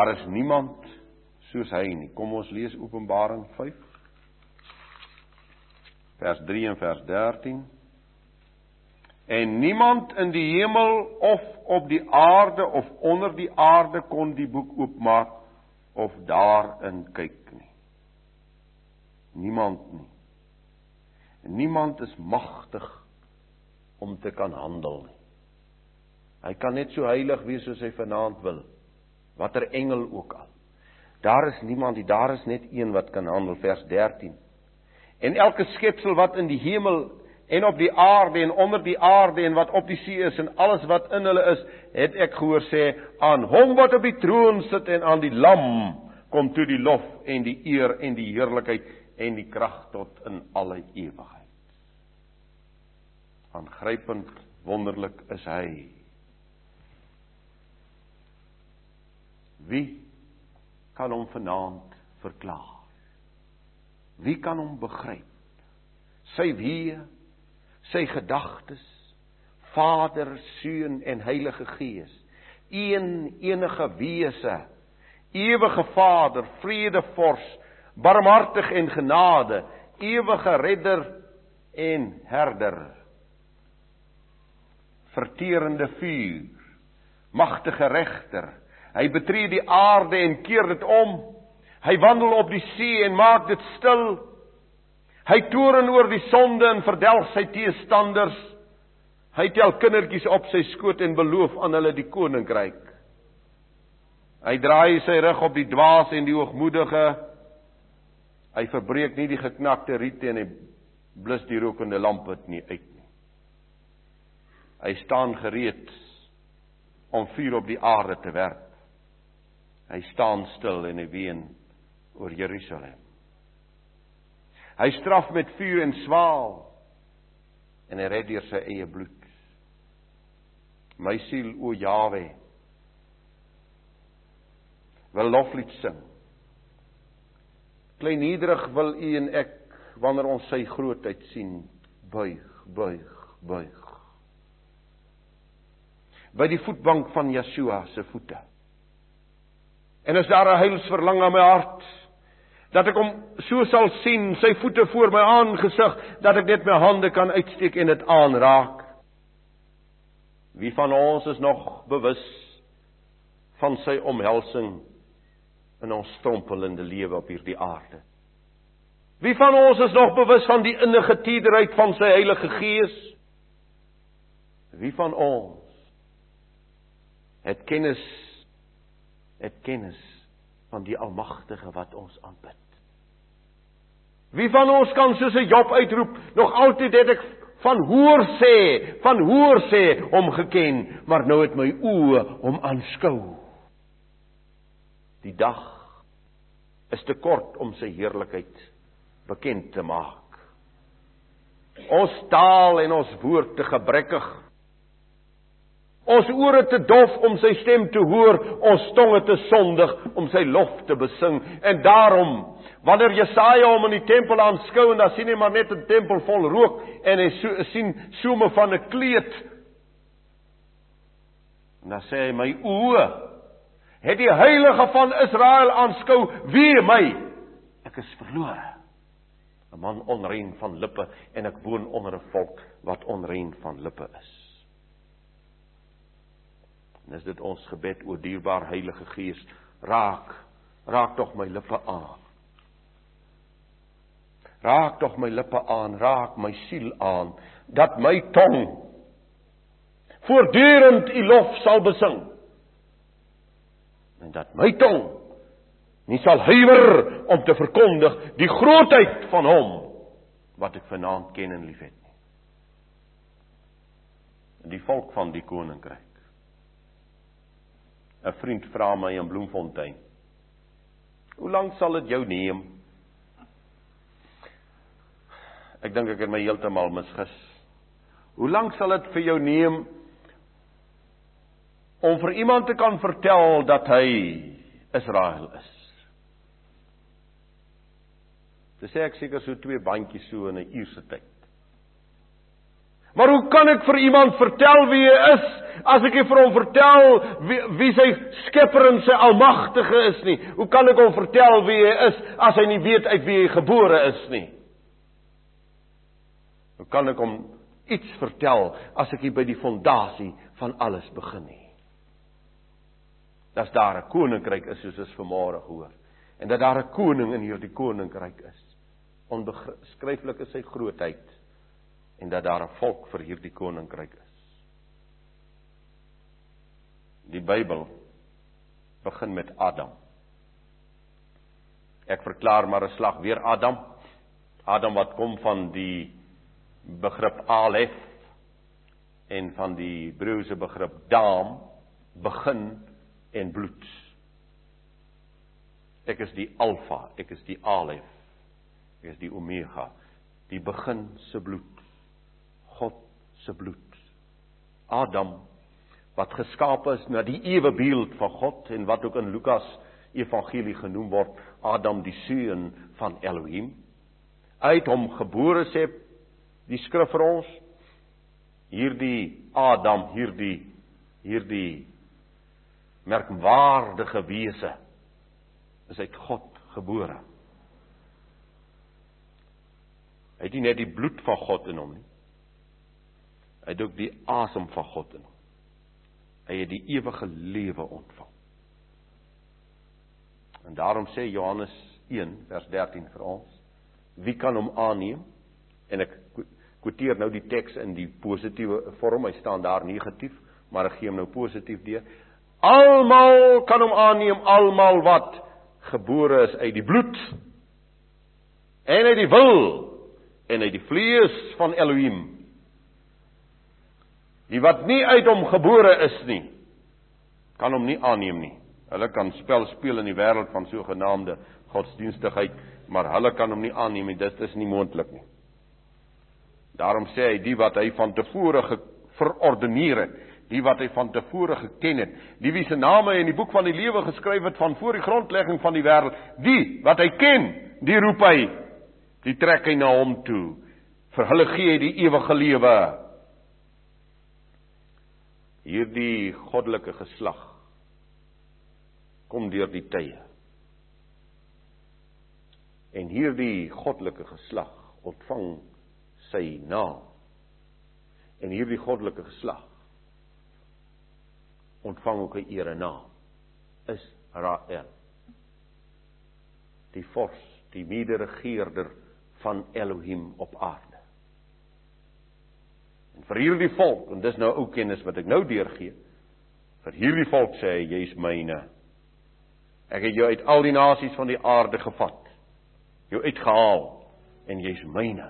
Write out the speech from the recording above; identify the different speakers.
Speaker 1: Daar is niemand soos hy nie. Kom ons lees Openbaring 5 vers 3 en vers 13. En niemand in die hemel of op die aarde of onder die aarde kon die boek oopmaak of daarin kyk nie. Niemand nie. En niemand is magtig om te kan handel nie. Hy kan net so heilig wees soos hy vanaand wil. Watter engel ook al. Daar is niemand, die daar is net een wat kan handel vers 13. En elke skepsel wat in die hemel en op die aarde en onder die aarde en wat op die see is en alles wat in hulle is, het ek gehoor sê aan hom wat op die troon sit en aan die lam kom toe die lof en die eer en die heerlikheid en die krag tot in alle ewigheid. Aangrypend wonderlik is hy. Wie kan hom vanaand verklaar? Wie kan hom begryp? Sy weë, sy gedagtes, Vader, Seun en Heilige Gees, een enige wese, ewige Vader, vredevors, barmhartig en genade, ewige redder en herder. Verterende vuur, magtige regter. Hy betree die aarde en keer dit om Hy wandel op die see en maak dit stil. Hy toren oor die sonde en verdelg sy teestanders. Hy tel kindertjies op sy skoot en beloof aan hulle die koninkryk. Hy draai sy rug op die dwaas en die hoogmoedige. Hy verbreek nie die geknakte riete en hy blus die rokende lampe nie uit nie. Hy staan gereed om vuur op die aarde te werp. Hy staan stil en hy ween oor Jerusalem. Hy straf met vuur en swaal en hy red deur sy eie bloed. My siel o Jawe wil loflied sing. Klein nederig wil u en ek wanneer ons sy grootheid sien buig, buig, buig. By die voetbank van Yeshua se voete. En as daar 'n heilsverlang in my hart dat ek hom so sal sien, sy voete voor my aangesig, dat ek net my hande kan uitsteek en dit aanraak. Wie van ons is nog bewus van sy omhelsing in ons strompelende lewe op hierdie aarde? Wie van ons is nog bewus van die innige tederheid van sy Heilige Gees? Wie van ons het kennis het kennis van die Almagtige wat ons aanbid. Wie van ons kan soos 'n Job uitroep, nog altyd het ek van hoor sê, van hoor sê hom geken, maar nou het my oë hom aanskou. Die dag is te kort om sy heerlikheid bekend te maak. Ons taal en ons woord te gebrekkig Ons ore te dof om sy stem te hoor, ons tonge te sondig om sy lof te besing. En daarom, wanneer Jesaja hom in die tempel aanskou en dan sien hy maar net 'n tempel vol rook en hy so, sien soeme van 'n kleed. En dan sê hy my oë het die heilige van Israel aanskou, wie my? Ek is verlore. 'n Man onrein van lippe en ek woon onder 'n volk wat onrein van lippe is. En is dit ons gebed o dierbaar Heilige Gees, raak, raak tog my lippe aan. Raak tog my lippe aan, raak my siel aan, dat my tong voortdurend u lof sal besing. En dat my tong nie sal huiwer om te verkondig die grootheid van hom wat ek vanaand ken en liefhet nie. Die volk van die koninkryk 'n vriend vra my in Bloemfontein. Hoe lank sal dit jou neem? Ek dink ek het my heeltemal misgis. Hoe lank sal dit vir jou neem om vir iemand te kan vertel dat hy Israel is? Dis sê ek seker so twee bandjies so in 'n uur se tyd. Maar hoe kan ek vir iemand vertel wie hy is as ek vir hom vertel wie, wie sy Skepper en sy Almagtige is nie? Hoe kan ek hom vertel wie hy is as hy nie weet uit wie hy gebore is nie? Hoe kan ek hom iets vertel as ek nie by die fondasie van alles begin nie? Dat daar 'n koninkryk is soos ons vanmôre hoor en dat daar 'n koning in hierdie koninkryk is. Onbeskryflik is sy grootheid en dat daar 'n volk vir hierdie koninkryk is. Die Bybel begin met Adam. Ek verklaar maar 'n slag weer Adam. Adam wat kom van die begrip Alef en van die Hebreëse begrip Dam, begin en bloed. Ek is die Alfa, ek is die Alef. Ek is die Omega, die begin se bloed. God se bloed. Adam wat geskape is na die ewe beeld van God en wat ook in Lukas evangelie genoem word Adam die seun van Elohim. Uit hom gebore sê die skrif vir ons hierdie Adam hierdie hierdie merkwaardige wese is uit God gebore. Hy het nie net die bloed van God in hom nie. Hy het ook die asem van God in hom. Hy het die ewige lewe ontvang. En daarom sê Johannes 1 vers 13 vir ons: Wie kan hom aanneem? En ek quoteer nou die teks in die positiewe vorm. Hy staan daar negatief, maar ek gee hom nou positief deur. Almal kan hom aanneem, almal wat gebore is uit die bloed en uit die wil en uit die vlees van Elohim Die wat nie uit hom gebore is nie, kan hom nie aanneem nie. Hulle kan spel speel in die wêreld van sogenaamde godsdienstigheid, maar hulle kan hom nie aanneem nie. Dit is nie moontlik nie. Daarom sê hy die wat hy van tevore verordeneer het, die wat hy van tevore geken het, die wie se name in die boek van die lewe geskryf het van voor die grondlegging van die wêreld, die wat hy ken, die roep hy, die trek hy na hom toe. Vir hulle gee hy die ewige lewe hierdie goddelike geslag kom deur die tye. En hierdie goddelike geslag ontvang sy naam. En hierdie goddelike geslag ontvang ook 'n ere naam. Is Rael. Die vors, die mede-regerder van Elohim op aarde. Vir hierdie volk, en dis nou ou kennis wat ek nou deurgee. Vir hierdie volk sê hy jy's myne. Ek het jou uit al die nasies van die aarde gevat. Jou uitgehaal en jy's myne.